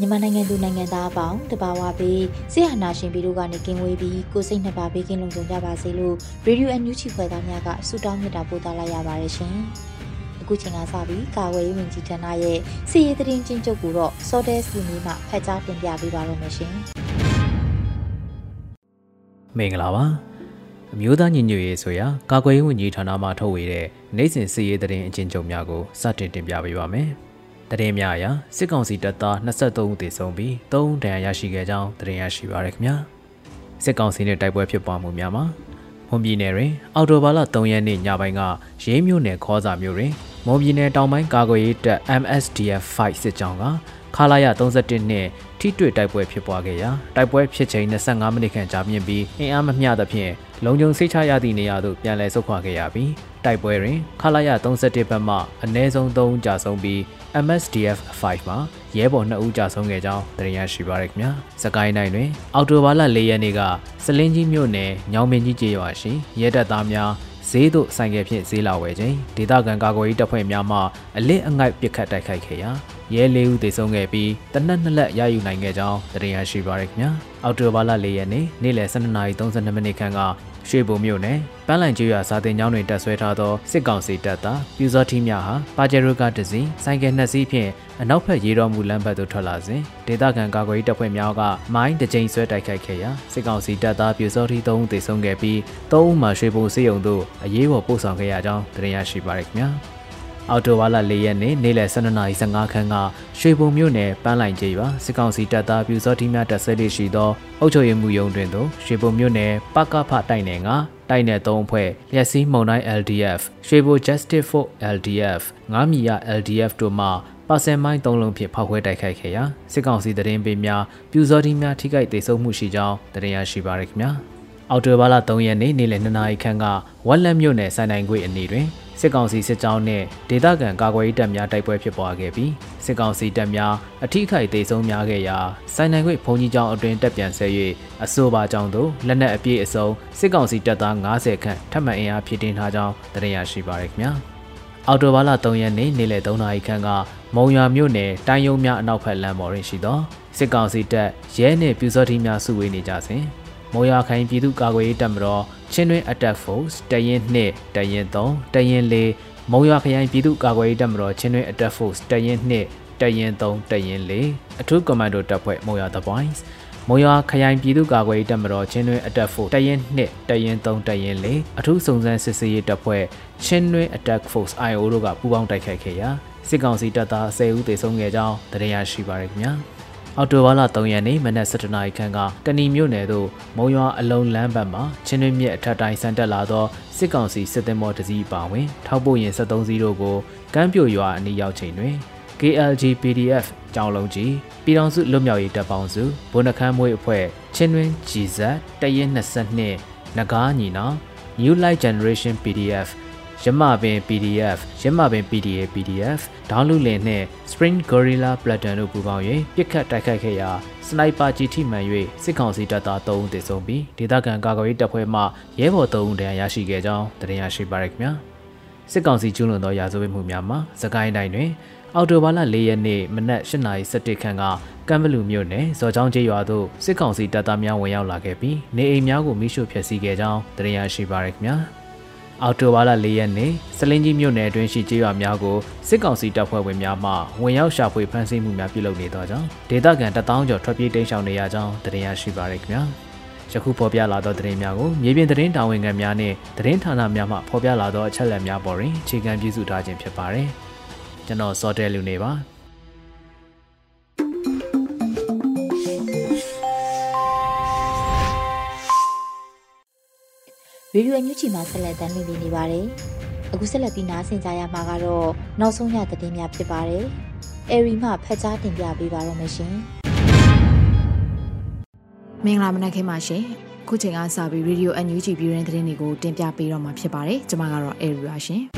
မြန်မာနိုင်ငံသူနိုင်ငံသားအပေါင်းတဘာဝပေးဆရာနာရှင်ပြီးတို့ကနေကင်းဝေးပြီးကိုစိတ်နှစ်ပါးပေးကင်းလုံခြုံကြပါစေလို့ Radio NUG ဖွဲ့သားများကဆုတောင်းမြတ်တာပို့သလာရပါတယ်ရှင်။အခုချိန်ကစပြီးကာဝေးဝင်ကြီးဌာနရဲ့စီရေးသတင်းချင်းချုပ်ကိုတော့ Sodes လူမျိုးမှဖတ်ကြားတင်ပြပေးပါရမရှင်မင်္ဂလာပါ အမျိုးသားညီညွတ်ရေးဆိုရာကာကွယ်ရေးဝန်ကြီးဌာနမှထုတ်ဝေတဲ့နိုင်စဉ်စီရေးသတင်းအချင်းချုပ်များကိုစတင်တင်ပြပေးပါမယ်။သတင်းများအရစစ်ကောင်စီတပ်သား23ဦးသေဆုံးပြီး3ဦးဒဏ်ရာရရှိခဲ့ကြောင်းသတင်းရရှိပါရခင်ဗျာ။စစ်ကောင်စီနဲ့တိုက်ပွဲဖြစ်ပွားမှုများမှာမွန်ပြည်နယ်တွင်အော်တိုဘာလ3ရက်နေ့ညပိုင်းကရေးမြို့နယ်ခေါ်စာမြို့တွင်မွန်ပြည်နယ်တောင်ပိုင်းကာကွယ်ရေးတပ် MSDF 5စစ်ကြောင်းကခလာရ31နှစ်ထိတွေ့တိုက်ပွဲဖြစ်ပွားခဲ့ရာတိုက်ပွဲဖြစ်ချိန်25မိနစ်ခန့်ကြာမြင့်ပြီးအင်အားမမျှသဖြင့် လုံခြုံစိတ်ချရသည့်နေရာသို့ပြန်လည်ဆုတ်ခွာခဲ့ရပြီးတိုက်ပွဲတွင်ခလာရ31ဘက်မှအနည်းဆုံး3ဦးကြာဆုံးပြီး MSDF 5မှာရဲဘော်2ဦးကြာဆုံးခဲ့ကြောင်းသိရရှိပါရခင်ဗျာ။စကိုင်းတိုင်းတွင်အော်တိုဘာလ4ရက်နေ့ကစလင်းကြီးမြို့နယ်ညောင်မင်းကြီးကျေးရွာရှိရဲတပ်သားများ ဈေးသို့ဆိုင်ကယ်ဖြင့်ဈေးလာဝယ်ခြင်းဒေသခံကာကွယ်ရေးတပ်ဖွဲ့များမှအလစ်အငိုက်ပစ်ခတ်တိုက်ခိုက်ခဲ့ရာရဲလေးဦးသေဆုံးခဲ့ပြီးတနက်နှစ်လက်ရယူနိုင်ခဲ့ကြောင်းသိရရှိပါရခင်ဗျာအော်တိုဘာလ၄ရက်နေ့နေ့လယ်12:32မိနစ်ခန့်က ရွှေဘုံမြို့နယ်ပန်းလိုင်ကျွော်စာတင်ကျောင်းတွင်တက်ဆွဲထားသောစစ်ကောင်စီတပ်သားပြူစောထီးများဟာပါဂျေရိုကတစီဆိုင်ကယ်နှစ်စီးဖြင့်အနောက်ဘက်ရေတော်မူလမ်းဘက်သို့ထွက်လာစဉ်ဒေသခံကာကွယ်ရေးတပ်ဖွဲ့များကမိုင်းတစ်ကြိမ်ဆွဲတိုက်ခိုက်ခဲ့ရာစစ်ကောင်စီတပ်သားပြူစောထီး3ဦးသေဆုံးခဲ့ပြီး3ဦးမှာရွှေဘုံစေယုံသို့အရေးပေါ်ပို့ဆောင်ခဲ့ရကြောင်းသိရရှိပါရခင်ဗျာ အော်တိုဝါလာ၄ရက်နေ့နေ့လယ်12:15ခန်းကရွှေဘုံမြို့နယ်ပန်းလိုင်ကျေးရွာစစ်ကောင်စီတပ်သားပြူစောတိများတပ်ဆွဲလေးရှိသောအုပ်ချုပ်ရေးမှူးရုံးတွင်သို့ရွှေဘုံမြို့နယ်ပကဖတိုက်နယ်ကတိုက်နယ်၃ဖွဲ့လျက်စီးမုံတိုင်း LDF ရွှေဘို Justice for LDF ငားမီယာ LDF တို့မှပါဆယ်မိုင်း၃လုံးဖြင့်ဖောက်ခွဲတိုက်ခိုက်ခဲ့ရာစစ်ကောင်စီတရင်ပေးများပြူစောတိများထိခိုက်ဒေဆုံးမှုရှိကြောင်းတရင်ရရှိပါရခင်ဗျာအော်တိုဘာလ3ရက်နေ့နေ့လယ်2နာရီခန့်ကဝက်လက်မြို့နယ်စိုင်းနိုင်ခွေအနီးတွင် စစ်ကောင်စီစစ်ကြောင်းနဲ့ဒေသခံကာကွယ်ရေးတပ်များတိုက်ပွဲဖြစ်ပွားခဲ့ပြီးစစ်ကောင်စီတပ်များအထိခိုက်ဒေဆုံးများခဲ့ရာစိုင်းနိုင်ခွေဘုံကြီးကျောင်းအတွင်တက်ပြန်ဆဲ၍အဆိုပါကျောင်းသို့လက်နက်အပြည့်အစုံစစ်ကောင်စီတပ်သား90ခန့်ထပ်မံအင်အားဖြည့်တင်းထားကြောင်းသိရရှိပါရခင်ဗျာအော်တိုဘာလ3ရက်နေ့နေ့လယ်3နာရီခန့်ကမုံရွာမြို့နယ်တိုင်းယုံများအနောက်ဘက်လမ်းပေါ်တွင်ရှိသောစစ်ကောင်စီတပ်ရဲနှင့်ပြူစောတိများစုဝေးနေကြစဉ် မော်ရခိုင်ပြည်သူ့ကာကွယ်ရေးတပ်မတော်ချင်းတွင်း Attack Force တရင်2တရင်3တရင်4မုံရခရိုင်ပြည်သူ့ကာကွယ်ရေးတပ်မတော်ချင်းတွင်း Attack Force တရင်2တရင်3တရင်4အထူးကွန်မန်ဒိုတပ်ဖွဲ့မုံရ The Boys မုံရခရိုင်ပြည်သူ့ကာကွယ်ရေးတပ်မတော်ချင်းတွင်း Attack Force တရင်2တရင်3တရင်4အထူးစုံစမ်းစစ်ဆေးရေးတပ်ဖွဲ့ချင်းတွင်း Attack Force IO တို့ကပူးပေါင်းတိုက်ခိုက်ခဲ့ရာစစ်ကောင်စီတပ်သား10ဦးသေဆုံးခဲ့ကြောင်းသိရရှိပါရခင်ဗျာ။ အော်တိုဘာလ3ရက်နေ့မနက်7:00နာရီခန့်ကကဏီမြို့နယ်သို့မုံရွာအလုံးလမ်းဘက်မှချင်းတွင်းမြစ်အထက်တိုင်းဆန်တက်လာသောစစ်ကောင်စီစစ်သည်မော်တစည်းပါဝင် ထောက်ပို့ရင်73စီးတို့ကိုကမ်းပြိုရွာအနီးရောက်ချိန်တွင် KLG PDF ကြောင်လုံးကြီးပြည်တော်စုလွတ်မြောက်ရေးတပ်ပေါင်းစုဘုံနှခမ်းမွေးအဖွဲ့ချင်းတွင်း GZ တရင်22နဂါးညီနောင် New Light Generation PDF ရမပင် PDF ရမပင် PDA PDF ဒေါင်းလူလင်နှင့် Spring Gorilla Platoon တို့ပူးပေါင်း၍ပစ်ခတ်တိုက်ခိုက်ခဲ့ရာစနိုက်ပါကြီးထိမှန်၍စစ်ကောင်စီတပ်သား3ဦးသေဆုံးပြီးဒေသခံကာကွယ်ရေးတပ်ဖွဲ့မှရဲဘော်3ဦးဒဏ်ရာရရှိခဲ့ကြောင်းသတင်းရရှိပါရခင်ဗျာစစ်ကောင်စီကျူးလွန်သောရာဇဝတ်မှုများမှာစကိုင်းတိုင်းတွင်အော်တိုဘာလ၄ရက်နေ့မနက်၈ :17 ခန်းကကမ်ဘလူမြို့နယ်ဇော်ချောင်းကျေးရွာသို့စစ်ကောင်စီတပ်သားများဝင်ရောက်လာခဲ့ပြီးနေအိမ်များကိုမိရှို့ဖျက်ဆီးခဲ့ကြောင်းသတင်းရရှိပါရခင်ဗျာ။ အော်တိုဘာလ၄ရက်နေ့စလင်းကြီးမြို့နယ်အတွင်းရှိကျေးရွာများကိုစစ်ကောင်စီတပ်ဖွဲ့ဝင်များမှဝင်ရောက်ရှာဖွေဖမ်းဆီးမှုများပြုလုပ်နေသောကြောင့်ဒေသခံတထောင်ကျော်ထွက်ပြေးတိမ်းရှောင်နေရကြောင်းတင်ရရှိပါရခင်ဗျာယခုဖော်ပြလာသောသတင်းများကိုမြေပြင်သတင်းတာဝန်ခံများနှင့်သတင်းဌာနများမှဖော်ပြလာသောအချက်အလက်များပေါ်တွင်အခြေခံပြုစုထားခြင်းဖြစ်ပါတယ်ကျွန်တော်စောတဲလူနေပါ ရေဒီယိုညူချီမှာဆက်လက်တင်ပြနေပါတယ်။အခုဆက်လက်ပြီးနားဆင်ကြရမှာကတော့နောက်ဆုံးရသတင်းများဖြစ်ပါတယ်။အေရီမှဖတ်ကြားတင်ပြပေးပါရမရှင်။မင်္ဂလာမနက်ခင်းပါရှင်။ခုချိန်ကစပြီးရေဒီယိုအန်ယူဂျီပြည်ရင်းသတင်းတွေကိုတင်ပြပေးတော့မှာဖြစ်ပါတယ်။ကျွန်မကတော့အေရီပါရှင်။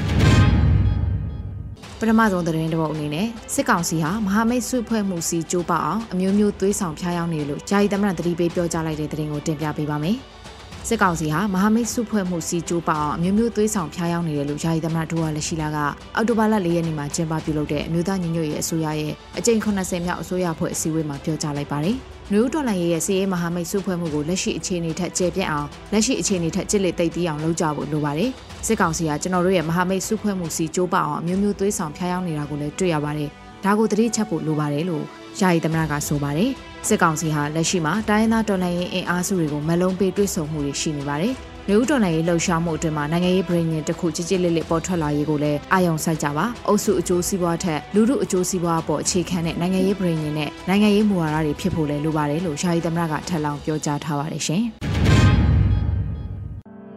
ပထမဆုံးသတင်းတစ်ပုဒ်အနေနဲ့စစ်ကောင်စီဟာမဟာမိတ်စုဖွဲ့မှုစီကြိုးပအောင်အမျိုးမျိုးသွေးဆောင်ဖျားယောင်းနေလို့ဂျာယီသမရတတိပေးပြောကြားလိုက်တဲ့သတင်းကိုတင်ပြပေးပါမယ်။ စစ်ကောင်စီဟာမဟာမိတ်စုဖွဲ့မှုစီကြိုးပအောင်အမျိုးမျိုးသွေးဆောင်ဖျားယောင်းနေတယ်လို့ယာယီသမ္မတဒိုဝါလက်ရှိလာကအောက်တိုဘာလ၄ရက်နေ့မှာကျင်းပပြုလုပ်တဲ့အမျိုးသားညီညွတ်ရေးအစိုးရရဲ့အကြိမ်80မြောက်အစိုးရဖွဲ့အစည်းအဝေးမှာပြောကြားလိုက်ပါတယ်။နယူးဒေါ်လာရဲ့စီးရဲမဟာမိတ်စုဖွဲ့မှုကိုလက်ရှိအခြေအနေထက်ကျေပြန့်အောင်လက်ရှိအခြေအနေထက်ကြစ်လက်သိပ်တီးအောင်လုပ်ကြဖို့လိုပါတယ်။စစ်ကောင်စီကကျွန်တော်တို့ရဲ့မဟာမိတ်စုဖွဲ့မှုစီကြိုးပအောင်အမျိုးမျိုးသွေးဆောင်ဖျားယောင်းနေတာကိုလည်းတွေ့ရပါတယ်။ဒါကိုသတိချက်ဖို့လိုပါတယ်လို့ယာယီသမ္မတကဆိုပါတယ်။ စစ်ကောင်စီဟာလက်ရှိမှာတိုင်းရင်းသားတော်လှန်ရေးအင်အားစုတွေကိုမလုံးပေးတွေ့ဆုံမှုတွေရှိနေပါတယ်။လူဦးတော်လှန်ရေးလှုပ်ရှားမှုအတွင်းမှာနိုင်ငံရေးပြည်ညင်တစ်ခုကြီးကြီးလေးလေးပေါ်ထွက်လာရေးကိုလည်းအာရုံစိုက်ကြပါ။အုပ်စုအကျိုးစီးပွားထက်လူထုအကျိုးစီးပွားပေါ်အခြေခံတဲ့နိုင်ငံရေးပြည်ညင်နဲ့နိုင်ငံရေးမူဝါဒတွေဖြစ်ဖို့လည်းလိုပါတယ်လို့ရှာယီသမရကထပ်လောင်းပြောကြားထားပါတယ်ရှင်။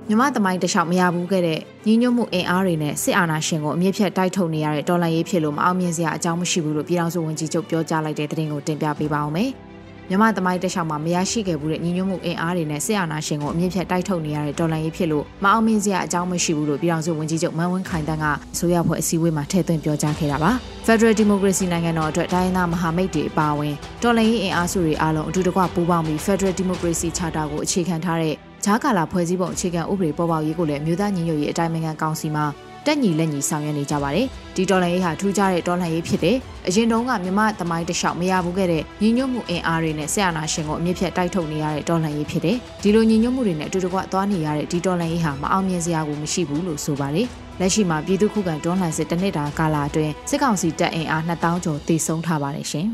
မြမသမိုင်းတလျှောက်မရဘူးခဲ့တဲ့ညီညွတ်မှုအင်အားတွေနဲ့စစ်အာဏာရှင်ကိုအမြင့်ဖြတ်တိုက်ထုတ်နေရတဲ့တော်လှန်ရေးဖြစ်လို့မအောင်မြင်စရာအကြောင်းမရှိဘူးလို့ပြည်ထောင်စုဝန်ကြီးချုပ်ပြောကြားလိုက်တဲ့သတင်းကိုတင်ပြပေးပါောင်းမယ်။ မြမသမိုင်းတခြားမှာမရရှိခဲ့ဘူးတဲ့ညီညွတ်မှုအင်အားတွေနဲ့ဆရာနာရှင်ကိုအမြင့်ဖြတ်တိုက်ထုတ်နေရတဲ့တော်လှန်ရေးဖြစ်လို့မအောင်မြင်စရာအကြောင်းမရှိဘူးလို့ပြည်ထောင်စုဝန်ကြီးချုပ်မန်ဝင်းခိုင်တန်းကဆိုရဖွဲ့အစည်းအဝေးမှာထည့်သွင်းပြောကြားခဲ့တာပါ။ Federal Democracy နိုင်ငံတော်အတွက်တိုင်းရင်းသားမဟာမိတ်တွေအပါအဝင်တော်လှန်ရေးအင်အားစုတွေအားလုံးအတူတကွပူးပေါင်းပြီး Federal Democracy Charter ကိုအခြေခံထားတဲ့ဂျာကာလာဖွဲ့စည်းပုံအခြေခံဥပဒေပေါ်ပေါက်ရေးကိုလည်းမြို့သားညီညွတ်ရေးအတိုင်းအမြံကောင်စီမှာ တက်ညီလက်ညီဆောင်ရွက်နေကြပါတယ်။ဒီတော်လှန်ရေးဟာထူးခြားတဲ့တော်လှန်ရေးဖြစ်တယ်။အရင်တုန်းကမြမသမိုင်းတလျှောက်မရဘူးခဲ့တဲ့ညီညွတ်မှုအင်အားတွေနဲ့ဆရာနာရှင်ကိုအမြင့်ဖြတ်တိုက်ထုတ်နေရတဲ့တော်လှန်ရေးဖြစ်တယ်။ဒီလိုညီညွတ်မှုတွေနဲ့အတူတကွသွားနေရတဲ့ဒီတော်လှန်ရေးဟာမအောင်မြင်စရာကိုမရှိဘူးလို့ဆိုပါတယ်။လက်ရှိမှာပြည်သူ့ခုခံတွန်းလှန်စစ်တနစ်တာကာလအတွင်းစစ်ကောင်စီတပ်အင်အား2000ကျော်တည်ဆုံထားပါတယ်ရှင်။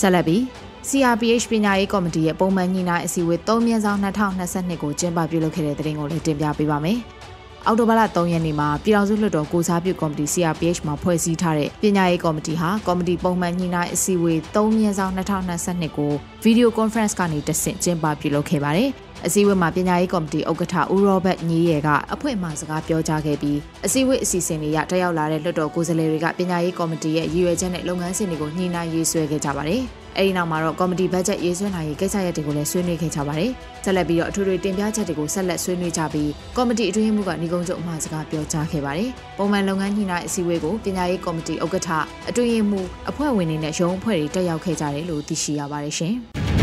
ဆက်လက်ပြီး CRPH ပညာရေးကော်မတီရဲ့ပုံမှန်ညီနာအစည်းအဝေး3မြန်းဆောင်2022ကိုကျင်းပပြုလုပ်ခဲ့တဲ့တဲ့တင်ကိုလည်းတင်ပြပေးပါမယ်။ အောက်တိုဘာလ3ရက်နေ့မှာပြည်ထောင်စုလွှတ်တော်ကိုစားပြုကော်မတီ CRPH မှာဖွဲ့စည်းထားတဲ့ပညာရေးကော်မတီဟာကော်မတီပုံမှန်ညှိနှိုင်းအစည်းအဝေး3မြင်းဆောင်2022ကို Video Conference ကနေတဆင့်ကျင်းပပြုလုပ်ခဲ့ပါတယ်။ အစည်းအဝေးမှာပညာရေးကော်မတီဥက္ကဋ္ဌဦးရောဘတ်ညီရဲကအဖွင့်အမှာစကားပြောကြားခဲ့ပြီးအစည်းအဝေးအစီအစဉ်တွေရတက်ရောက်လာတဲ့လွှတ်တော်ကိုယ်စားလှယ်တွေကပညာရေးကော်မတီရဲ့ရည်ရွယ်ချက်နဲ့လုပ်ငန်းစဉ်တွေကိုညှိနှိုင်းရေးဆွဲခဲ့ကြပါတယ်။အဲဒီနောက်မှာတော့ကော်မတီဘတ်ဂျက်ရေးဆွဲနိုင်ရေးကိစ္စရပ်တွေကိုလည်းဆွေးနွေးခဲ့ကြပါတယ်။ဆက်လက်ပြီးတော့အထွေထွေတင်ပြချက်တွေကိုဆက်လက်ဆွေးနွေးကြပြီးကော်မတီအတွင်းမှုကညီကုန်းချုပ်အမှားစကားပြောကြားခဲ့ပါတယ်။ပုံမှန်လုပ်ငန်းညှိနှိုင်းအစည်းအဝေးကိုပညာရေးကော်မတီဥက္ကဋ္ဌအတွင်းမှုအဖွဲ့ဝင်တွေနဲ့ရုံးအဖွဲ့တွေတက်ရောက်ခဲ့ကြတယ်လို့သိရှိရပါတယ်ရှင်။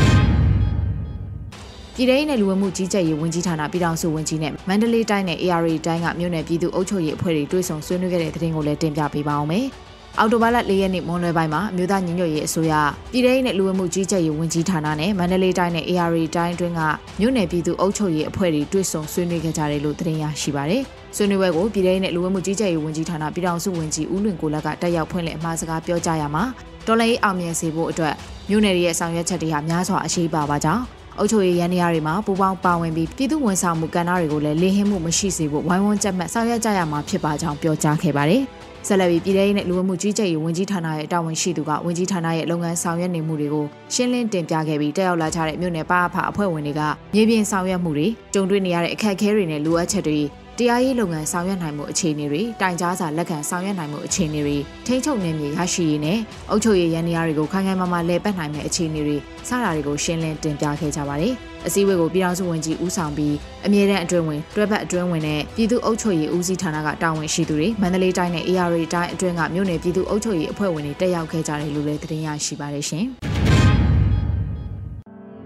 ပြည်ထောင်စုလူဝင်မှုကြီးကြပ်ရေးဝန်ကြီးဌာနပြည်ထောင်စုဝန်ကြီးနဲ့မန္တလေးတိုင်းနဲ့ AR တိုင်းကမြို့နယ်ပြည်သူ့အုပ်ချုပ်ရေးအဖွဲ့တွေတွေ့ဆုံဆွေးနွေးခဲ့တဲ့တဲ့တင်ကိုလည်းတင်ပြပေးပါအောင်မယ်။အော်တိုဘာလ၄ရက်နေ့မွန်းလွဲပိုင်းမှာအမျိုးသားညီညွတ်ရေးအစိုးရပြည်ထောင်နဲ့လူဝင်မှုကြီးကြပ်ရေးဝန်ကြီးဌာနနဲ့မန္တလေးတိုင်းနဲ့ AR တိုင်းအတွင်းကမြို့နယ်ပြည်သူအုပ်ချုပ်ရေးအဖွဲ့တွေတွေ့ဆုံဆွေးနွေးခဲ့ကြတယ်လို့သတင်းရရှိပါတယ်။ဆွေးနွေးပွဲကိုပြည်ထောင်နဲ့လူဝင်မှုကြီးကြပ်ရေးဝန်ကြီးဌာနပြည်ထောင်စုဝန်ကြီးဦးလွင်ကိုလက်ကတက်ရောက်ဖွင့်လှစ်အမှာစကားပြောကြားရမှာတော်လိုင်းအောင်မြင်စေဖို့အတွက်မြို့နယ်ရဲ့ဆောင်ရွက်ချက်တွေဟာများစွာအရှိပါပါကြောင်း အုပ်ချုပ်ရေးရန်နေရာတွေမှာပူပေါင်းပါဝင်ပြီးပြည်သူဝန်ဆောင်မှုကဏ္ဍတွေကိုလည်းလေဟင်းမှုမရှိစေဖို့ဝိုင်းဝန်းကြက်မှတ်ဆောင်ရွက်ကြရမှာဖြစ်ပါကြောင်းပြောကြားခဲ့ပါတယ်။ဆက်လက်ပြီးပြည်ထောင်နဲ့လူဝင်မှုကြီးကြပ်ရေးဝန်ကြီးဌာနရဲ့တာဝန်ရှိသူကဝန်ကြီးဌာနရဲ့လုပ်ငန်းဆောင်ရွက်နေမှုတွေကိုရှင်းလင်းတင်ပြခဲ့ပြီးတက်ရောက်လာကြတဲ့မြို့နယ်ပါအဖအဖွဲ့ဝင်တွေကမြေပြင်ဆောင်ရွက်မှုတွေကြုံတွေ့နေရတဲ့အခက်အခဲတွေနဲ့လိုအပ်ချက်တွေ တရားရေးလုပ်ငန်းဆောင်ရွက်နိုင်မှုအခြေအနေတွေတိုင်ကြားစာလက်ခံဆောင်ရွက်နိုင်မှုအခြေအနေတွေထိန်းချုပ်နေမြေရရှိရေးနဲ့အုပ်ချုပ်ရေးရန်နေရာတွေကိုခိုင်ခိုင်မာမာလဲပတ်နိုင်မယ့်အခြေအနေတွေစတာတွေကိုရှင်းလင်းတင်ပြခဲ့ကြပါတယ်။အစည်းအဝေးကိုပြည်ထောင်စုဝန်ကြီးဦးဆောင်ပြီးအမြဲတမ်းအတွင်းဝင်တွဲဘက်အတွင်းဝင်နဲ့ပြည်သူ့အုပ်ချုပ်ရေးဦးစီးဌာနကတာဝန်ရှိသူတွေမန္တလေးတိုင်းနဲ့ AR တိုင်းအတွင်းကမြို့နယ်ပြည်သူ့အုပ်ချုပ်ရေးအဖွဲ့ဝင်တွေတက်ရောက်ခဲ့ကြတယ်လို့လည်းသတင်းရရှိပါတယ်ရှင်။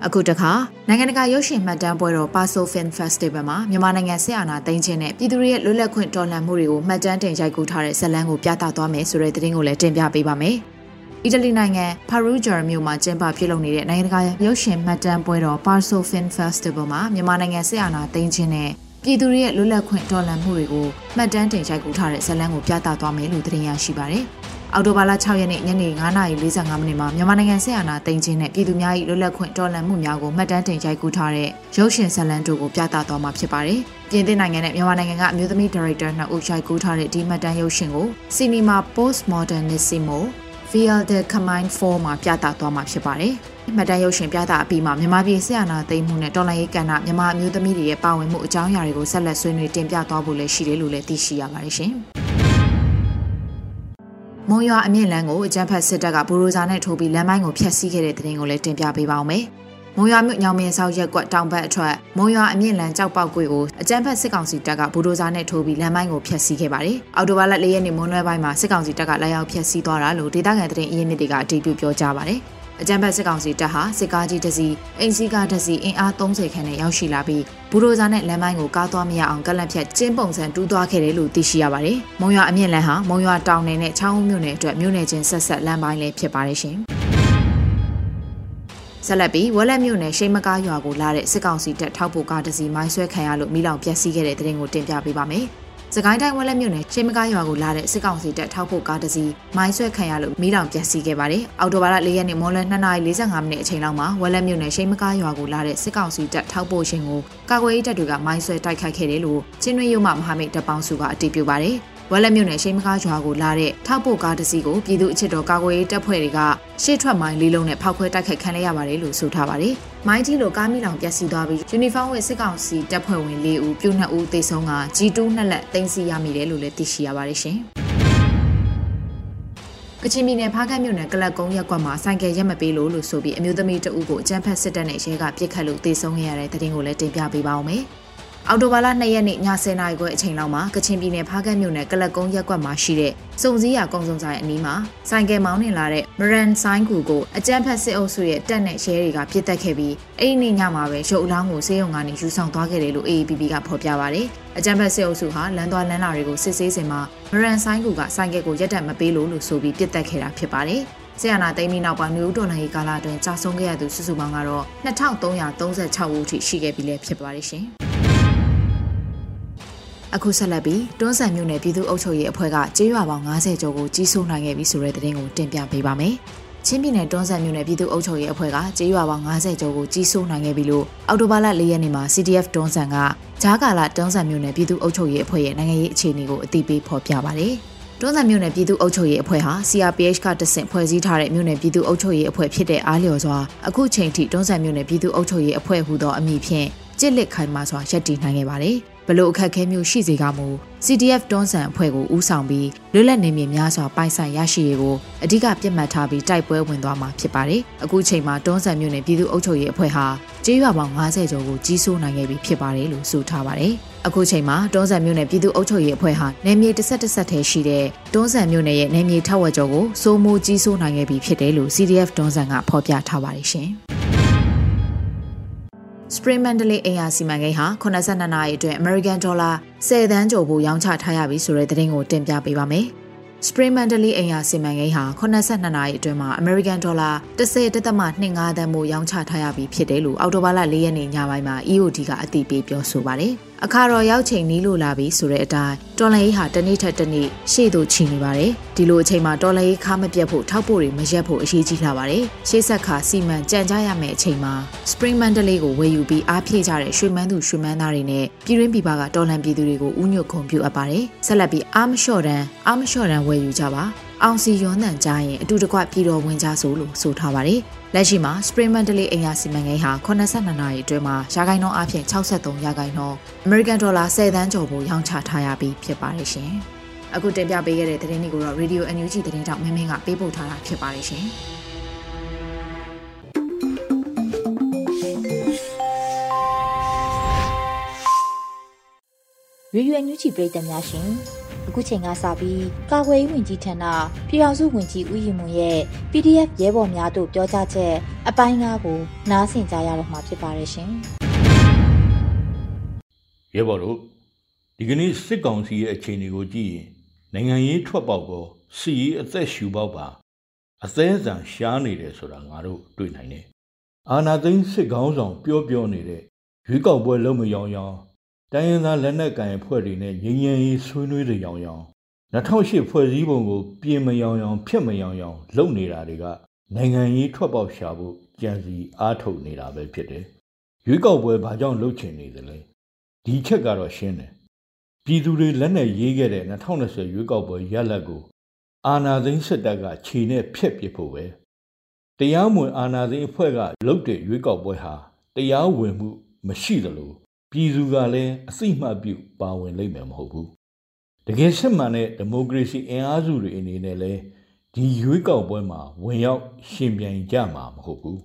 အခုတခါနိုင်ငံတကာရုပ်ရှင်မှတ်တမ်းပွဲတော် Paso Film Festival မှာမြန်မာနိုင်ငံဆက်အာဏာသိမ်းခြင်းနဲ့ပြည်သူတွေရဲ့လွတ်လပ်ခွင့်တော်လှန်မှုတွေကိုမှတ်တမ်းတင်ရိုက်ကူးထားတဲ့ဇာတ်လမ်းကိုပြသသွားမယ်ဆိုတဲ့သတင်းကိုလည်းတင်ပြပေးပါမယ်။အီတလီနိုင်ငံဖာရူဂျာမြို့မှာကျင်းပပြုလုပ်နေတဲ့နိုင်ငံတကာရုပ်ရှင်မှတ်တမ်းပွဲတော် Paso Film Festival မှာမြန်မာနိုင်ငံဆက်အာဏာသိမ်းခြင်းနဲ့ပပြည်သူတွေရဲ့လွတ်လပ်ခွင့်တော်လှန်မှုတွေကိုမှတ်တမ်းတင်ရိုက်ကူးထားတဲ့ဇာတ်လမ်းကိုပြသသွားမယ်လို့သတင်းရရှိပါတယ်။ အော်တိုဘာလ6ရက်နေ့ညနေ9:45မိနစ်မှာမြန်မာနိုင်ငံဆက်အာဏာသိမ်းခြင်းနဲ့ပြည်သူများ၏လွတ်လပ်ခွင့်တော်လှန်မှုများကိုမှတ်တမ်းတင်ရိုက်ကူးထားတဲ့ရုပ်ရှင်ဇာတ်လမ်းတို့ကိုပြသသွားမှာဖြစ်ပါတယ်။ပြင်သစ်နိုင်ငံနဲ့မြန်မာနိုင်ငံကအမျိုးသမီးဒါရိုက်တာနှစ်ဦးရိုက်ကူးထားတဲ့ဒီမှတ်တမ်းရုပ်ရှင်ကို Cinema Postmodernissimo Via the Camine 4မှာပြသသွားမှာဖြစ်ပါတယ်။မှတ်တမ်းရုပ်ရှင်ပြသအပြီးမှာမြန်မာပြည်ဆက်အာဏာသိမ်းမှုနဲ့တော်လှန်ရေးကဏ္ဍမြန်မာအမျိုးသမီးတွေရဲ့ပါဝင်မှုအကြောင်းအရာတွေကိုဆက်လက်ဆွေးနွေးတင်ပြသွားဖို့လည်းရှိတယ်လို့လည်းသိရှိရပါတယ်ရှင်။ မုံရွာအမြင့်လန်းကိုအကြမ်းဖက်စစ်တပ်ကဘူရိုဇာနဲ့ထိုးပြီးလမ်းမိုင်းကိုဖျက်ဆီးခဲ့တဲ့တဲ့ရင်ကိုလည်းတင်ပြပေးပါောင်းမယ်။မုံရွာမြို့ညောင်မင်းဆောက်ရက်ကွက်တောင်ဘက်အထွက်မုံရွာအမြင့်လန်းကြောက်ပေါက်ကွေကိုအကြမ်းဖက်စစ်ကောင်စီတပ်ကဘူရိုဇာနဲ့ထိုးပြီးလမ်းမိုင်းကိုဖျက်ဆီးခဲ့ပါတယ်။အော်တိုဘာလ၄ရက်နေ့မွန်းလွဲပိုင်းမှာစစ်ကောင်စီတပ်ကလာရောက်ဖျက်ဆီးသွားတာလို့ဒေသခံသတင်းအရင်းမြစ်တွေကအတည်ပြုပြောကြားပါတယ်။ အကြံဖက်စစ်ကောင်စီတပ်ဟာစစ်ကားကြီးတစ်စီးအိမ်စီးကားတစ်စီးအင်အား30ခန့်နဲ့ရောက်ရှိလာပြီးဘူရိုဇာနဲ့လမ်းမိုင်းကိုကားသွားမရအောင်ကလန့်ဖြတ်ကျင်းပုံစံတူးသွားခဲ့တယ်လို့သိရှိရပါတယ်။မုံရွာအမြင့်လမ်းဟာမုံရွာတောင်နယ်နဲ့ချောင်းဦးမြို့နယ်အတွက်မြို့နယ်ချင်းဆက်ဆက်လမ်းပိုင်းလည်းဖြစ်ပါတယ်ရှင်။ဆက်လက်ပြီးဝက်လက်မြို့နယ်ရှိမကားရွာကိုလာတဲ့စစ်ကောင်စီတပ်ထောက်ပို့ကားတစ်စီးမိုင်းဆွဲခံရလို့မိလောင်ပျက်စီးခဲ့တဲ့တဲ့ရင်ကိုတင်ပြပေးပါမယ်။ စကိုင်းတိုင်းဝက်လက်မြို့နယ်ရှေးမကားရွာကိုလာတဲ့စစ်ကောင်စီတပ်ထောက်ဖို့ကားတစ်စီးမိုင်းဆွဲခံရလို့မိလောင်ပျက်စီးခဲ့ပါတယ်။အော်တိုဘာလ၄ရက်နေ့မွန်လွဲ2:45မိနစ်အချိန်လောက်မှာဝက်လက်မြို့နယ်ရှေးမကားရွာကိုလာတဲ့စစ်ကောင်စီတပ်ထောက်ဖို့ရှင်ကိုကာကွယ်ရေးတပ်တွေကမိုင်းဆွဲတိုက်ခိုက်ခဲ့တယ်လို့ချင်းတွင်းရုံမှမဟာမိတ်တပ်ပေါင်းစုကအတည်ပြုပါတယ်။ ဝက်လက်မြို့နယ်ရှိမကားရွာကိုလာတဲ့ထောက်ပို့ကားတစ်စီးကိုပြည်သူ့အချစ်တော်ကာကွယ်ရေးတပ်ဖွဲ့တွေကရှေ့ထွက်မိုင်းလေးလုံးနဲ့ဖောက်ခွဲတိုက်ခိုက်ခံရပါတယ်လို့ဆိုထားပါတယ်။မိုင်းကြီးလိုကားမိလောင်ပျက်စီးသွားပြီးယူနီဖောင်းဝတ်စစ်ကောင်စီတပ်ဖွဲ့ဝင်၄ဦးပြုနှစ်ဦးသေဆုံးက G2 နှစ်လက်တင်စီရမိတယ်လို့လည်းသိရှိရပါတယ်ရှင်။ကချင်ပြည်နယ်ဖားကတ်မြို့နယ်ကလပ်ကုန်းရက်ကွက်မှာဆိုင်ကယ်ရက်မပေးလို့လို့ဆိုပြီးအမျိုးသမီးတဦးကိုအကြမ်းဖက်စစ်တပ်နဲ့ရဲကပြစ်ခတ်လို့တေဆုံးခဲ့ရတဲ့တဲ့တင်ကိုလည်းတင်ပြပေးပါောင်းမယ်။ အော်တိုဘာလ2ရက်နေ့ည10:00နာရီခွဲအချိန်လောက်မှာကချင်ပြည်နယ်ဖားကတ်မြို့နယ်ကလကုန်းရက်ကွက်မှာရှိတဲ့စုံစည်းရကုံစုံဆိုင်အနီးမှာဆိုင်ကယ်မောင်းနေလာတဲ့မရန်ဆိုင်ကူကိုအကြမ်းဖက်စစ်အုပ်စုရဲ့တပ်နဲ့ရဲတွေကပြစ်တက်ခဲ့ပြီးအဲ့ဒီနေ့ညမှာပဲရုပ်အလောင်းကိုစေယုံကနေယူဆောင်သွားခဲ့တယ်လို့ AAPP ကဖော်ပြပါဗျ။အကြမ်းဖက်စစ်အုပ်စုဟာလမ်းသွားလမ်းလာတွေကိုစစ်ဆေးစဉ်မှာမရန်ဆိုင်ကူကဆိုင်ကယ်ကိုရက်တက်မပေးလို့လို့ဆိုပြီးပြစ်တက်ခဲ့တာဖြစ်ပါတယ်။ဆီယနာသိမ်းပြီးနောက်ပိုင်းမြို့တော်လှန်ရေးကာလအတွင်းကြာဆုံးခဲ့ရသူစုစုပေါင်းကတော့2336ဦးထိရှိခဲ့ပြီလည်းဖြစ်ပါတယ်ရှင်။ အခုဆက်လက်ပြီးတွန်းဆန်မြို့နယ်ပြည်သူ့အုပ်ချုပ်ရေးအဖွဲ့ကကြေးရွာပေါင်း90ကျော်ကိုကြီးစိုးနိုင်ခဲ့ပြီဆိုတဲ့သတင်းကိုတင်ပြပေးပါမယ်။ချင်းပြည်နယ်တွန်းဆန်မြို့နယ်ပြည်သူ့အုပ်ချုပ်ရေးအဖွဲ့ကကြေးရွာပေါင်း90ကျော်ကိုကြီးစိုးနိုင်ခဲ့ပြီလို့အော်တိုဘာလ၄ရက်နေ့မှာ CDF တွန်းဆန်ကဂျားကာလာတွန်းဆန်မြို့နယ်ပြည်သူ့အုပ်ချုပ်ရေးအဖွဲ့ရဲ့နိုင်ငံရေးအခြေအနေကိုအသိပေးဖော်ပြပါတယ်။တွန်းဆန်မြို့နယ်ပြည်သူ့အုပ်ချုပ်ရေးအဖွဲ့ဟာ CRPH ကတဆင့်ဖွဲ့စည်းထားတဲ့မြို့နယ်ပြည်သူ့အုပ်ချုပ်ရေးအဖွဲ့ဖြစ်တဲ့အားလျော်စွာအခုချိန်ထိတွန်းဆန်မြို့နယ်ပြည်သူ့အုပ်ချုပ်ရေးအဖွဲ့ဟူသောအမည်ဖြင့်ကြစ်လက်ခိုင်မာစွာရပ်တည်နိုင်ခဲ့ပါတယ်။ ဘလို့အခက်ခဲမျိုးရှိစေကမူ CDF တွန်းဆန်အဖွဲ့ကိုဦးဆောင်ပြီးလွတ်လပ်နေမြေများစွာပိုင်ဆိုင်ရရှိရေးကိုအဓိကပြစ်မှတ်ထားပြီးတိုက်ပွဲဝင်သွားမှာဖြစ်ပါတယ်။အခုချိန်မှာတွန်းဆန်မြို့နယ်ပြည်သူ့အုပ်ချုပ်ရေးအဖွဲ့ဟာကျေးရွာပေါင်း90ကျော်ကိုကြီးစိုးနိုင်ခဲ့ပြီဖြစ်ပါတယ်လို့ဆိုထားပါတယ်။အခုချိန်မှာတွန်းဆန်မြို့နယ်ပြည်သူ့အုပ်ချုပ်ရေးအဖွဲ့ဟာနယ်မြေတစ်ဆက်တစ်ဆက်ထဲရှိတဲ့တွန်းဆန်မြို့နယ်ရဲ့နယ်မြေထက်ဝက်ကျော်ကိုစိုးမိုးကြီးစိုးနိုင်ခဲ့ပြီဖြစ်တယ်လို့ CDF တွန်းဆန်ကဖော်ပြထားပါတယ်ရှင်။ Spring Mandalay အိမ်ယာစီမံကိန်းဟာ82နာရီအတွင်း American Dollar 10သန်းကျော်ဖို့ရောင်းချထားရပြီဆိုတဲ့သတင်းကိုတင်ပြပေးပါမယ်။ Spring Mandalay အိမ်ယာစီမံကိန်းဟာ82နာရီအတွင်းမှာ American Dollar 10.25သန်းမို့ရောင်းချထားရပြီဖြစ်တယ်လို့အော်တိုဘာလ4ရက်နေ့ညပိုင်းမှာ EOD ကအသိပေးပြောဆိုပါတယ်။အခါတော်ရောက်ချိန်နီးလို့လာပြီဆိုတဲ့အတိုင်းတော်လန်ရေးဟာတနေ့ထက်တနေ့ရှေ့သို့ချီနေပါတယ်ဒီလိုအချိန်မှာတော်လန်ရေးခါမပြတ်ဖို့ထောက်ဖို့တွေမရက်ဖို့အရေးကြီးလာပါတယ်ရှေ့ဆက်ခါစီမံကြံကြရမယ့်အချိန်မှာ Spring Mandalay ကိုဝယ်ယူပြီးအားဖြည့်ကြတဲ့ရွှေမန်းသူရွှေမန်းသားတွေနဲ့ပြည်ရင်းပြည်ပကတော်လန်ပြည်သူတွေကိုဥညွတ်ခုံပြုအပ်ပါတယ်ဆက်လက်ပြီးအားမလျှော့တန်းအားမလျှော့တန်းဝယ်ယူကြပါအောင်စီရွန်းတန်ကြရင်အတူတကွပြည်တော်ဝင်ကြဆိုလို့ဆိုထားပါတယ် လက်ရှိမှာ Spring Mandalay အိမ်ယာစီမံကိန်းဟာ82နာရီအတွင်းမှာရာခိုင်နှုန်းအပြင်63ရာခိုင်နှုန်း American Dollar 10သန်းကျော်ကိုရောင်းချထားရပြီးဖြစ်ပါတယ်ရှင်။အခုတင်ပြပေးခဲ့တဲ့သတင်းတွေကိုတော့ Radio NUG သတင်းတောက်မင်းမင်းကပေးပို့ထားတာဖြစ်ပါတယ်ရှင်။ရေဒီယိုညူချီပရိသတ်များရှင် အခုချိန်ကစပြီးကာကွယ်ရေးဝန်ကြီးဌာနပြည်ထောင်စုဝန်ကြီးဦးရီမွန်ရဲ့ PDF ရဲဘော်များတို့ပြောကြားချက်အပိုင်း၅ကိုနားဆင်ကြရတော့မှာဖြစ်ပါတယ်ရှင်။ရဲဘော်တို့ဒီကနေ့စစ်ကောင်စီရဲ့အခြေအနေကိုကြည့်ရင်နိုင်ငံရေးထွက်ပေါက်ကောစီရေးအသက်ရှူပေါက်ပါအသေးစံရှားနေတယ်ဆိုတာငါတို့တွေ့နိုင်တယ်။အာနာသိန်းစစ်ကောင်းဆောင်ပြောပြောနေတဲ့ရွေးကောက်ပွဲလုံးမရောင်ရောင် တတိုင်းရင်းသားလက်နက်ကိုင်အဖွဲ့တွေနဲ့ငြိမ်းချမ်းရေးဆွေးနွေးတဲ့ရောင်ရောင်2008ဖွဲ့စည်းပုံကိုပြင်မယောင်ယောင်ဖြစ်မယောင်ယောင်လုပ်နေတာတွေကနိုင်ငံရေးထွက်ပေါက်ရှာဖို့ကြံစီအားထုတ်နေတာပဲဖြစ်တယ်။ရွေးကောက်ပွဲဘာကြောင့်လုပ်ချင်နေသလဲ။ဒီချက်ကတော့ရှင်းတယ်။ပြည်သူတွေလက်နဲ့ရေးခဲ့တဲ့2020ရွေးကောက်ပွဲရလဒ်ကိုအာဏာသိမ်းစစ်တပ်ကခြေနဲ့ဖျက်ပစ်ဖို့ပဲ။တရားမဝင်အာဏာသိမ်းအဖွဲ့ကလုပ်တဲ့ရွေးကောက်ပွဲဟာတရားဝင်မှုမရှိသလို ပြည်သူကလည်းအစိမ့်မှတ်ပြုပါဝင်လိမ့်မယ်မဟုတ်ဘူးတကယ်စစ်မှန်တဲ့ဒီမိုကရေစီအင်အားစုတွေအနေနဲ့လည်းဒီရွေးကောက်ပွဲမှာဝင်ရောက်ရှင်ပြိုင်ကြမှာမဟုတ်ဘူး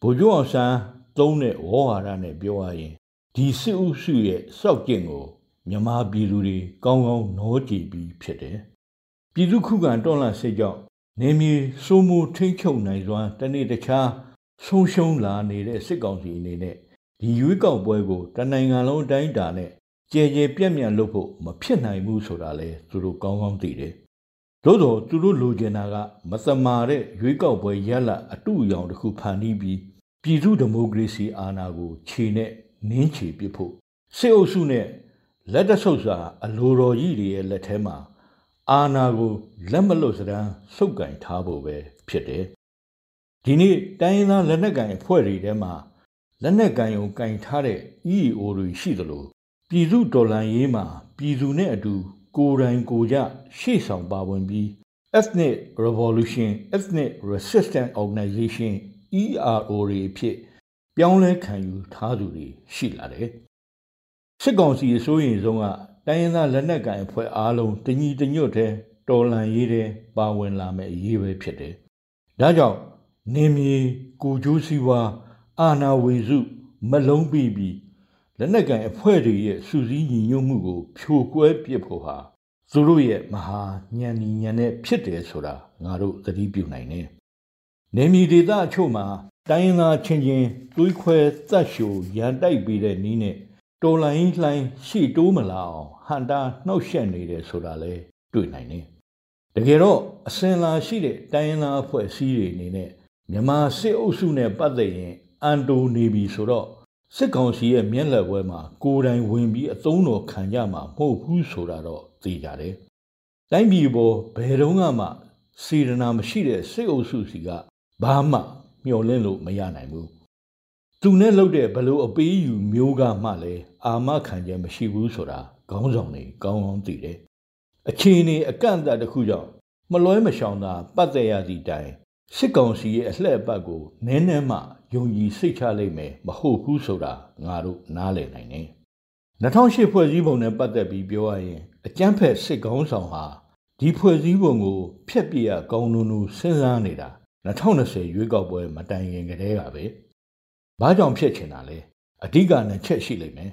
ဗိုလ်ချုပ်အောင်ဆန်းသုံးတဲ့ဝေါ်ဟာရနဲ့ပြောရရင်ဒီစစ်အုပ်စုရဲ့စောက်ကျင့်ကိုမြန်မာပြည်သူတွေကောင်းကောင်းနောကြည်ပြီးဖြစ်တယ်ပြည်သူခုခံတော်လှန်စစ်ကြောင့်နေမြေစိုးမိုးထိမ့်ချုပ်နိုင်စွာတနေ့တခြားဆုံးရှုံးလာနေတဲ့စစ်ကောင်စီအနေနဲ့ ဒီရွေးကောက်ပွဲကိုတနိုင်ငံလုံးအတိုင်းအတာနဲ့ကြဲကြဲပြက်ပြက်လုပ်ဖို့မဖြစ်နိုင်ဘူးဆိုတာလဲသူတို့ကောင်းကောင်းသိတယ်။သို့တော့သူတို့လိုချင်တာကမသမာတဲ့ရွေးကောက်ပွဲရလအတူအယောင်တစ်ခုဖန်တီးပြီးပြည်သူဒီမိုကရေစီအာဏာကိုခြေနဲ့နင်းချေပစ်ဖို့စစ်အုပ်စုနဲ့လက်တဆုပ်စာအလိုတော်ကြီးတွေရဲ့လက်ထဲမှာအာဏာကိုလက်မလွတ်စရန်စုပ်ကင်ထားဖို့ပဲဖြစ်တယ်။ဒီနေ့တိုင်းရင်းသားလက်နက်ကိုင်အဖွဲ့တွေထဲမှာ လက်နက်ကင်ုံကင်ထားတဲ့ EAO တွေရှိသလိုပြည်သူဒေါ်လာရေးမှာပြည်သူနဲ့အတူ ကိုယ်တိုင်ကိုကြရှေ့ဆောင်ပါဝင်ပြီး Ethnic Revolution Ethnic Resistance Organization ERO တွေဖြစ်ပြောင်းလဲခံယူထားသူတွေရှိလာတယ်စစ်ကောင်စီအစိုးရဆုံးကတိုင်းရင်းသားလက်နက်ကိုင်အဖွဲ့အားလုံးတညီတညွတ်တဲ့တော်လန်ရေးတဲ့ပါဝင်လာမဲ့အရေးပဲဖြစ်တယ်ဒါကြောင့်နေမြေကိုကျိုးစီးပွား အာနာဝေစုမလုံးပြီးပြီးလက်နက်ကန်အဖွဲ့တွေရဲ့စူးစီးညီညွတ်မှုကို ဖြိုကွဲပစ်ဖို့ဟာသူတို့ရဲ့မဟာညံညီညံနဲ့ဖြစ်တယ်ဆိုတာငါတို့သတိပြုနိုင်တယ်။နေမီဒေသအချို့မှာတိုင်းရင်းသားချင်းချင်းတွေးခွဲသတ်ရှူရန်တိုက်ပြီးတဲ့နီးနဲ့တော်လိုင်းလှိုင်းရှေ့တိုးမလာအောင်ဟန်တာနှောက်ယှက်နေတယ်ဆိုတာလဲတွေ့နိုင်တယ်။တကယ်တော့အစင်လာရှိတဲ့တိုင်းရင်းသားအဖွဲ့အစည်းတွေအနေနဲ့မြန်မာစစ်အုပ်စုနဲ့ပတ်သက်ရင် အန်တိုနေပြီဆိုတော့စစ်ကောင်စီရဲ့မျက်လက်ဝဲမှာကိုယ်တိုင်ဝင်ပြီးအသုံးတော်ခံကြမှာမဟုတ်ဘူးဆိုတာတော့သိကြတယ်။တိုင်းပြည်ပေါ်ဘယ်တော့မှစေရနာမရှိတဲ့စစ်အုပ်စုစီကဘာမှမျှော်လင့်လို့မရနိုင်ဘူး။သူနဲ့လှုပ်တဲ့ဘလို့အပေးယူမျိုးကမှလည်းအာမခံချက်မရှိဘူးဆိုတာခေါင်းဆောင်တွေကောင်းကောင်းသိတယ်။အခြေအနေအကန့်အသတ်တစ်ခုကြောင့်မလွဲမရှောင်သာပတ်သက်ရသည့်တိုင်စစ်ကောင်စီရဲ့အလှည့်အပတ်ကိုနည်းနည်းမှ ယုံကြည်စိတ်ချလိမ့်မယ်မဟုတ်ဘူးဆိုတာငါတို့နားလည်နိုင်တယ်2008ဖွဲ့စည်းပုံနဲ့ပတ်သက်ပြီးပြောရရင်အကြမ်းဖက်စစ်ကောင်းဆောင်ဟာဒီဖွဲ့စည်းပုံကိုဖျက်ပြရကောင်းနုံနုစဉ်းစားနေတာ2020ရွေးကောက်ပွဲမတိုင်ခင်ကတည်းကပဲဘာကြောင့်ဖြစ်ချင်တာလဲအဓိကနှစ်ချက်ရှိလိမ့်မယ်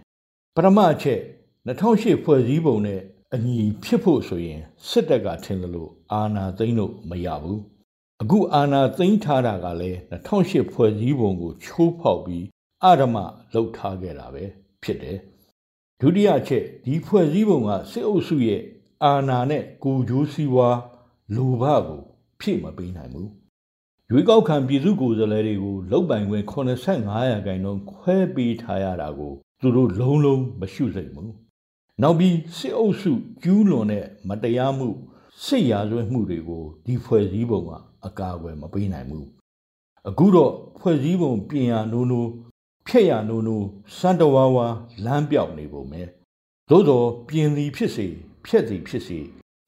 ပထမအချက်2008ဖွဲ့စည်းပုံနဲ့အညီဖြစ်ဖို့ဆိုရင်စစ်တပ်ကထင်လို့အာဏာသိမ်းလို့မရဘူး အခုအာဏာသိမ်းထားတာကလည်း2008ဖွဲ့စည်းပုံကိုချိုးဖောက်ပြီးအဓမ္မလှုပ်ထားခဲ့တာပဲဖြစ်တယ်ဒုတိယချက်ဒီဖွဲ့စည်းပုံကစစ်အုပ်စုရဲ့အာဏာနဲ့ကိုဂျိုးစီဝါလူဘကိုဖြည့်မပေးနိုင်ဘူးရွေးကောက်ခံပြည်သူကိုယ်စားလှယ်တွေကိုလုတ်ပိုင်ခွင့်85ရာခိုင်နှုန်းခွဲပေးထားရတာကိုသူတို့လုံးလုံးမရှုစိတ်ဘူးနောက်ပြီးစစ်အုပ်စုကျူးလွန်တဲ့မတရားမှုစစ်ရာဇဝတ်မှုတွေကိုဒီဖွဲ့စည်းပုံက အကာအကွယ်မပေးနိုင်ဘူးအခုတော့ဖွဲ့စည်းပုံပြင်ရနိုးနိုးဖြက်ရနိုးနိုးစံတဝါဝါလမ်းပြောက်နေပုံပဲသို့တော့ပြင်သည်ဖြစ်စေဖြက်သည်ဖြစ်စေ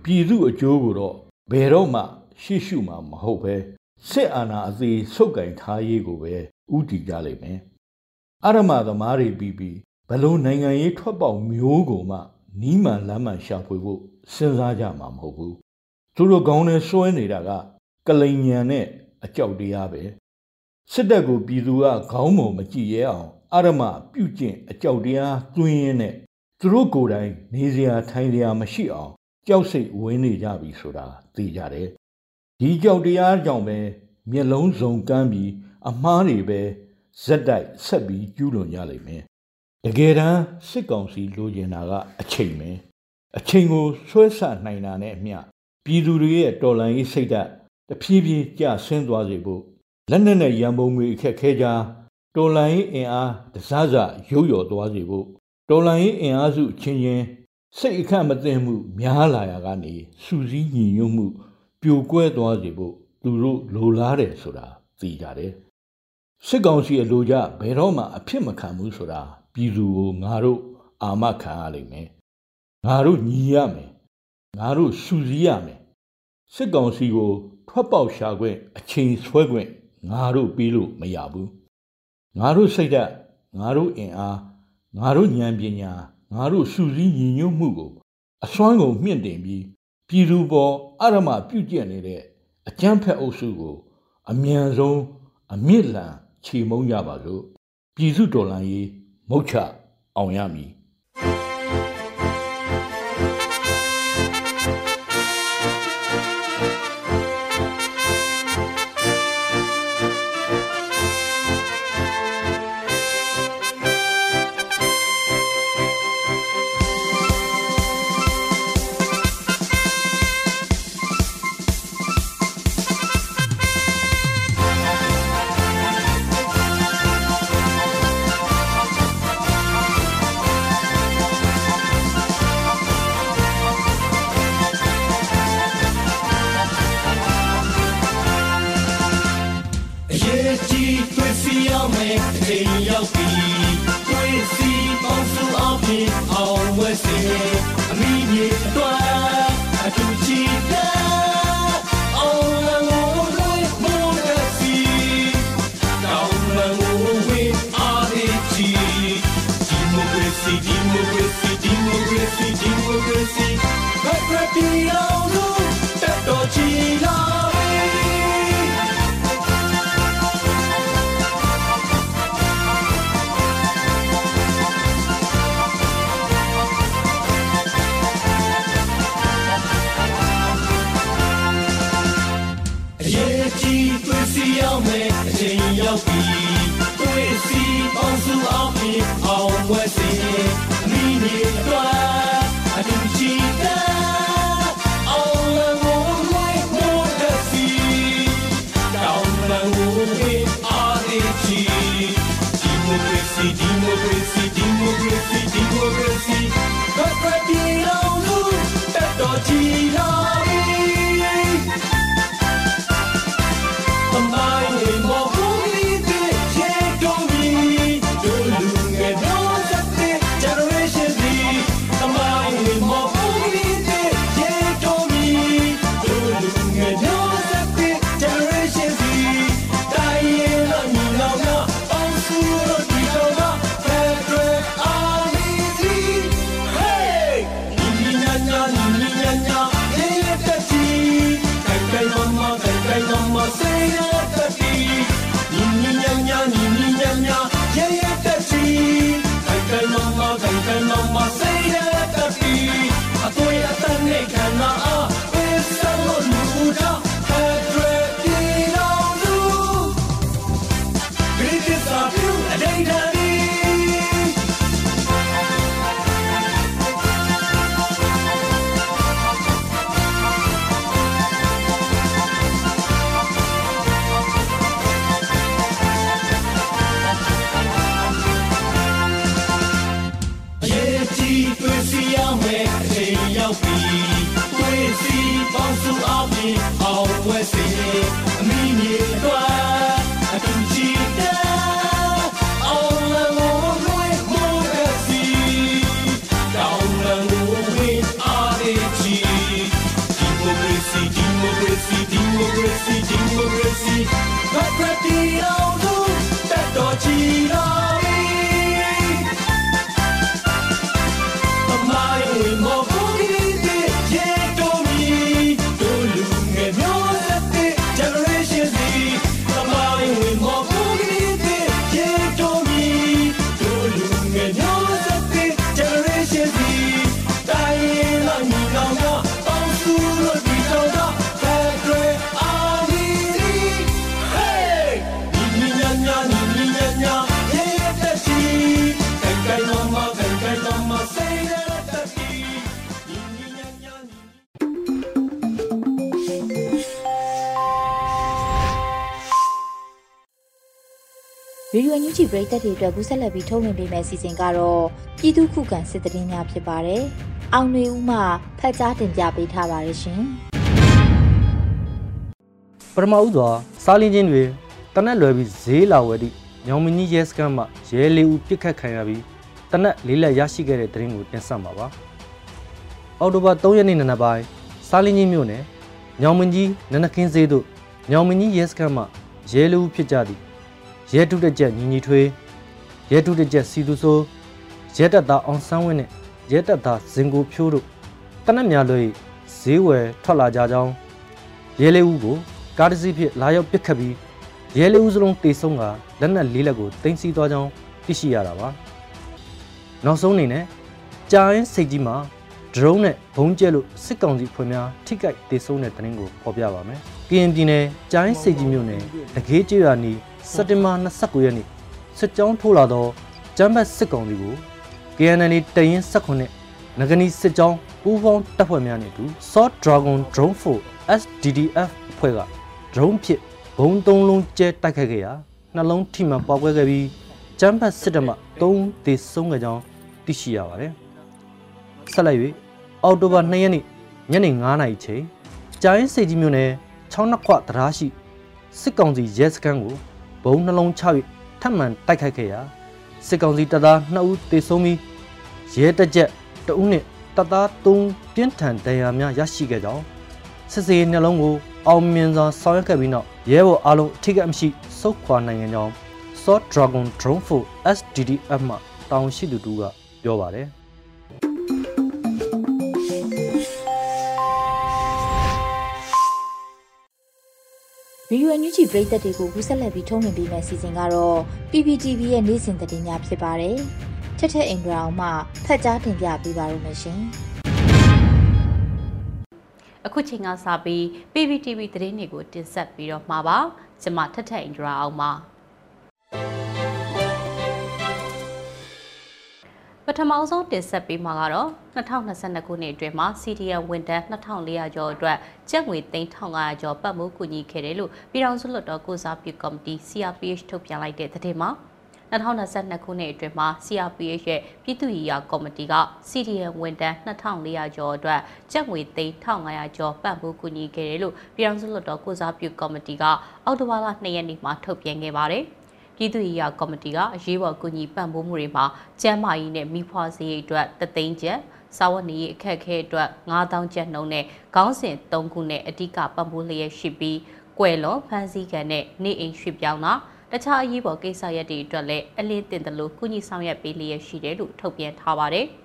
ပြည်သူအကျိုးကိုတော့ဘယ်တော့မှရှေ့ရှုမှာမဟုတ်ပဲစစ်အာဏာအသေးဆုတ်ကင်ထားရေးကိုပဲဥတီကြလိမ့်မယ်အရမသမားတွေပြီးပြီးဘလို့နိုင်ငံရေးထွက်ပေါက်မျိုးကိုမှနီးမှန်လမ်းမှန်ရှာဖွေဖို့စဉ်းစားကြမှာမဟုတ်ဘူးသူတို့ကောင်းနဲ့စွဲနေတာက ကလိန်ညံနဲ့အကြောက်တရားပဲစစ်တပ်ကိုပြည်သူကခေါင်းမုံမကြည့်ရအောင်အရမပြုတ်ကျင့်အကြောက်တရားသွင်းရင်းနဲ့သူတို့ကိုယ်တိုင်နေစရာထိုင်စရာမရှိအောင်ကြောက်စိတ်ဝင်နေကြပြီဆိုတာသိကြတယ်ဒီကြောက်တရားကြောင့်ပဲမျက်လုံးစုံကမ်းပြီးအမားတွေပဲဇက်တိုက်ဆက်ပြီးကျူးလွန်ကြလိမ့်မယ်တကယ်တမ်းစစ်ကောင်စီလိုချင်တာကအချိန်ပဲအချိန်ကိုဆွဲဆနိုင်တာနဲ့အမျှပြည်သူတွေရဲ့တော်လှန်ရေးစိတ်ဓာတ် တဖြည်းဖြည်းကျဆင်းသွားစေဖို့လက်နက်နဲ့ရန်ပုံငွေအခက်ခဲကြားတော်လိုင်းအင်အားတစားစရုပ်ရော်သွားစေဖို့တော်လန်ရေးအင်အားစုချင်းချင်းစိတ်အခန့်မသိမှုများလာရာကနေစူးစီးညီညွတ်မှုပြိုကွဲသွားစေဖို့သူတို့လိုလားတယ်ဆိုတာသိကြတယ်စစ်ကောင်စီအလိုကြဘယ်တော့မှအဖြစ်မခံဘူးဆိုတာပြည်သူကိုငါတို့အာမခံရလိမ့်မယ်ငါတို့ညီရမယ်ငါတို့စူးစီးရမယ်စစ်ကောင်စီကို ထွက်ပေါက်ရှာခွင့်အချိန်ဆွဲခွင့်ငါတို့ပြီးလို့မရဘူးငါတို့စိတ်ဓာတ်ငါတို့အင်အားငါတို့ဉာဏ်ပညာငါတို့စူးစီးညီညွတ်မှုကိုအစွမ်းကုန်မြင့်တင်ပြီးပြည်သူပေါ်အရမပြုကျင့်နေတဲ့အကြမ်းဖက်အုပ်စုကို အမြန်ဆုံးအမြင့်လန်ခြေမုံကြပါစို့ပြည်စုတော်လှန်ရေးမုတ်ချအောင်ရမည် of mine. tirão luz, Beto tirão. ရေဒီယိုညူချီပရိသတ်တွေအတွက်ကူးဆက်လက်ပြီးထုတ်လွှင့်ပေးမယ့်အစီအစဉ်ကတော့ပြည်သူခုခံစစ်တရင်များဖြစ်ပါတယ်။အောင်နေဦးမှဖတ်ကြားတင်ပြပေးထားပါတယ်ရှင်။ပထမဦးစွာစားလင်းချင်းတွေတနက်လွယ်ပြီးဈေးလာဝယ်သည့်ညောင်မင်းကြီးရဲစခန်းမှရဲလေးဦးပြစ်ခတ်ခံရပြီးတနက်လေးလက်ရရှိခဲ့တဲ့တရင်ကိုတင်ဆက်မှာပါ။အော်တိုဘာ3ရက်နေ့နံနက်ပိုင်းစားလင်းချင်းမြို့နယ်ညောင်မင်းကြီးနနခင်းဈေးသို့ညောင်မင်းကြီးရဲစခန်းမှရဲလေးဦးဖြစ်ကြသည် ရဲတုတက်ချက်ညီညီထွေးရဲတုတက်ချက်စီသူဆိုးရဲတပ်သားအောင်ဆန်းဝင်းနဲ့ရဲတပ်သားဇင်ကိုဖြိုးတို့တနက်များလွေဈေးဝယ်ထွက်လာကြကြောင်းရဲလေးဦးကိုကားတစ်စီးဖြင့်လာရောက်ပစ်ခတ်ပြီးရဲလေးဦးစလုံးတေဆုံးကလက်နက်လေးလက်ကိုတင်စီသွားကြောင်းသိရှိရတာပါနောက်ဆုံးအနေနဲ့ကြာရင်စိတ်ကြီးမှာဒရုန်းနဲ့ဘုံကျဲလို့စစ်ကောင်စီဖွဲ့များထိကြိုက်တေဆုံးတဲ့တရင်ကိုဖော်ပြပါမယ်။ကရင်ပြည်နယ်ကြာရင်စိတ်ကြီးမြို့နယ်တကေးကျွာနီ စက်တင်ဘာ29ရက်နေ့စစ်ကြောင်းထိုးလာသောကျမ်းဘတ်စစ်ကောင်စီကို KNL တရင်19ငကနီစစ်ကြောင်းပူးပေါင်းတပ်ဖွဲ့များနဲ့အတူ Sword Dragon Drone 4 SDDF အဖွဲ့က drone ဖြင့်ဘုံသုံးလုံးကျဲတိုက်ခတ်ခဲ့ရာနှလုံးထိမှန်ပေါက်ကွဲခဲ့ပြီးကျမ်းဘတ်စစ်တပ်မှ3သေဆုံးခဲ့ကြောင်းသိရှိရပါတယ်။ဆက်လက်၍အောက်တိုဘာ2ရက်နေ့ညနေ9:00နာရီချိန်ကြာရင်စိတ်ကြီးမြို့နယ်6နှစ်ခွတရားရှိစစ်ကောင်စီရဲစခန်းကို ဘုံနှလုံးချ၍ထပ်မံတိုက်ခိုက်ခဲ့ရာစစ်ကောင်စီတပ်သား2ဦးသေဆုံးပြီးရဲတပ်ချက်2ဦးနှင့်တပ်သား3ပြင်းထန်ဒဏ်ရာများရရှိခဲ့ကြောင်းစစ်စေးနှလုံးကိုအောင်မြင်စွာဆောင်ရွက်ခဲ့ပြီးနောက်ရဲဘော်အလုံးအထိကမရှိစုခွာနိုင်ကြောင်း Sword Dragon Drone 4 SDDF မှတောင်ရှိသူတူကပြောပါတယ် ဗီဒီယိုအန်ယူဂျီပရိသတ်တွေကိုကူးဆက်လက်ပြီးထုံးလွှင့်ပေးမယ့်အစီအစဉ်ကတော့ PPTV ရဲ့နေ့စဉ်သတင်းများဖြစ်ပါတယ်။ထက်ထက်အင်ဒရာအောင်မှဖတ်ကြားတင်ပြပေးပါရမရှင်။အခုချိန်ကစပြီး PPTV သတင်းတွေကိုတင်ဆက်ပြီးတော့မှာပါ။ကျွန်မထက်ထက်အင်ဒရာအောင်ပါ။ ပထမဆုံးတင်ဆက်ပေးမှာကတော့2022ခုနှစ်အတွင်းမှာ CDN ဝန်ထမ်း2400ကျော်အတွက်ကျပ်ငွေ3500ကျော်ပတ်မှုကူညီခဲ့တယ်လို့ပြည်ထောင်စုလွှတ်တော်ကုစားပြုကော်မတီ CRPH ထုတ်ပြန်လိုက်တဲ့သတင်းမှာ2022ခုနှစ်အတွင်းမှာ CRPH ရဲ့ပြည်သူ့ရေးရာကော်မတီက CDN ဝန်ထမ်း2400ကျော်အတွက်ကျပ်ငွေ3500ကျော်ပတ်မှုကူညီခဲ့တယ်လို့ပြည်ထောင်စုလွှတ်တော်ကုစားပြုကော်မတီကအောက်တိုဘာလ2ရက်နေ့မှာထုတ်ပြန်ခဲ့ပါတယ်။ ပြည်သူ့ရေးရာကော်မတီကအရေးပေါ်ကူညီပံ့ပိုးမှုတွေမှာကျန်းမာရေးနဲ့မိဖွားစည်းအတွက်တသိန်းကျပ်စာဝတ်နေရေးအခက်အခဲအတွက်9000ကျပ်နှုန်းနဲ့ခေါင်းစဉ်3ခုနဲ့အဓိကပံ့ပိုးလျက်ရှိပြီးကွယ်လွန်ဖန်စည်းခံတဲ့နေအိမ်ရွှေ့ပြောင်းတာတခြားအရေးပေါ်ကိစ္စရပ်တွေအတွက်လည်းအလင်းတင်တယ်လို့ကုညီဆောင်ရွက်ပေးလျက်ရှိတယ်လို့ထုတ်ပြန်ထားပါတယ်။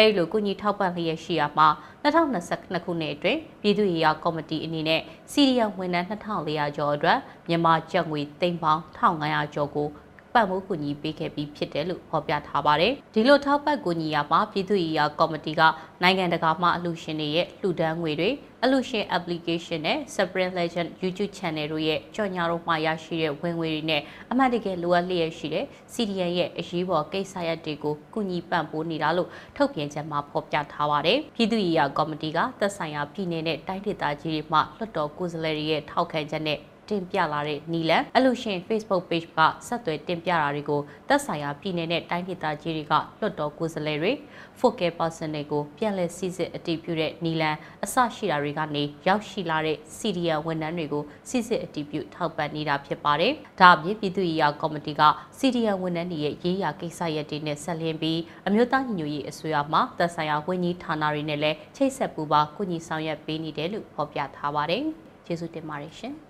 အဲဒီလိုကုညီထောက်ပံ့လျက်ရှိရမှာ2022ခုနှစ်အတွင်းပြည်သူ့ရေးရာကော်မတီအနေနဲ့စီရီယာဝန်ထမ်း2400ကျော်အတွက်မြန်မာကျပ်ငွေသိန်းပေါင်း1500ကျော်ကို ပတ်မှုကူညီပေးခဲ့ပြီးဖြစ်တယ်လို့ဖော်ပြထားပါတယ်။ဒီလိုထောက်ပံ့ကူညီရမှာပြည်သူ့ရေးရာကော်မတီကနိုင်ငံတကာမှအလှူရှင်တွေရဲ့လှူဒန်းငွေတွေအလှူရှင် application နဲ့ Separate Legend YouTube channel တို့ရဲ့ကြော်ညာတို့မှရရှိတဲ့ဝင်ငွေတွေနဲ့အမှန်တကယ်လိုအပ်လျက်ရှိတဲ့ CDN ရဲ့အရေးပေါ်ကိစ္စရပ်တွေကိုကူညီပံ့ပိုးနေတာလို့ထုတ်ပြန်ချက်မှာဖော်ပြထားပါတယ်။ပြည်သူ့ရေးရာကော်မတီကသက်ဆိုင်ရာပြည်내နဲ့တိုင်းဒေသကြီးတွေမှလွှတ်တော်ကိုယ်စားလှယ်တွေရဲ့ထောက်ခံချက်နဲ့ တင်ပြလာတဲ့နီလန်အလူရှင် Facebook page ကဆက်သွယ်တင်ပြတာတွေကိုသက်ဆိုင်ရာပြည်내နဲ့တိုင်းဒေသကြီးတွေကလွှတ်တော်ကိုယ်စားလှယ်တွေ focal person တွေကိုပြန်လည်စစ်စစ်အတည်ပြုတဲ့နီလန်အစရှိတာတွေကနေရောက်ရှိလာတဲ့ CDN ဝန်ထမ်းတွေကိုစစ်စစ်အတည်ပြုထောက်ပံ့နေတာဖြစ်ပါတယ်။ဒါအပြင်ပြည်သူ့ရေးရာကော်မတီက CDN ဝန်ထမ်းတွေရဲ့ရေးရာကိစ္စရပ်တွေနဲ့ဆက်လျင်းပြီးအမျိုးသားညီညွတ်ရေးအစိုးရမှသက်ဆိုင်ရာဝန်ကြီးဌာနတွေနဲ့လည်းချိတ်ဆက်ပူးပါကူညီဆောင်ရွက်ပေးနေတယ်လို့ဖော်ပြထားပါတယ်။ကျေးဇူးတင်ပါတယ်ရှင်။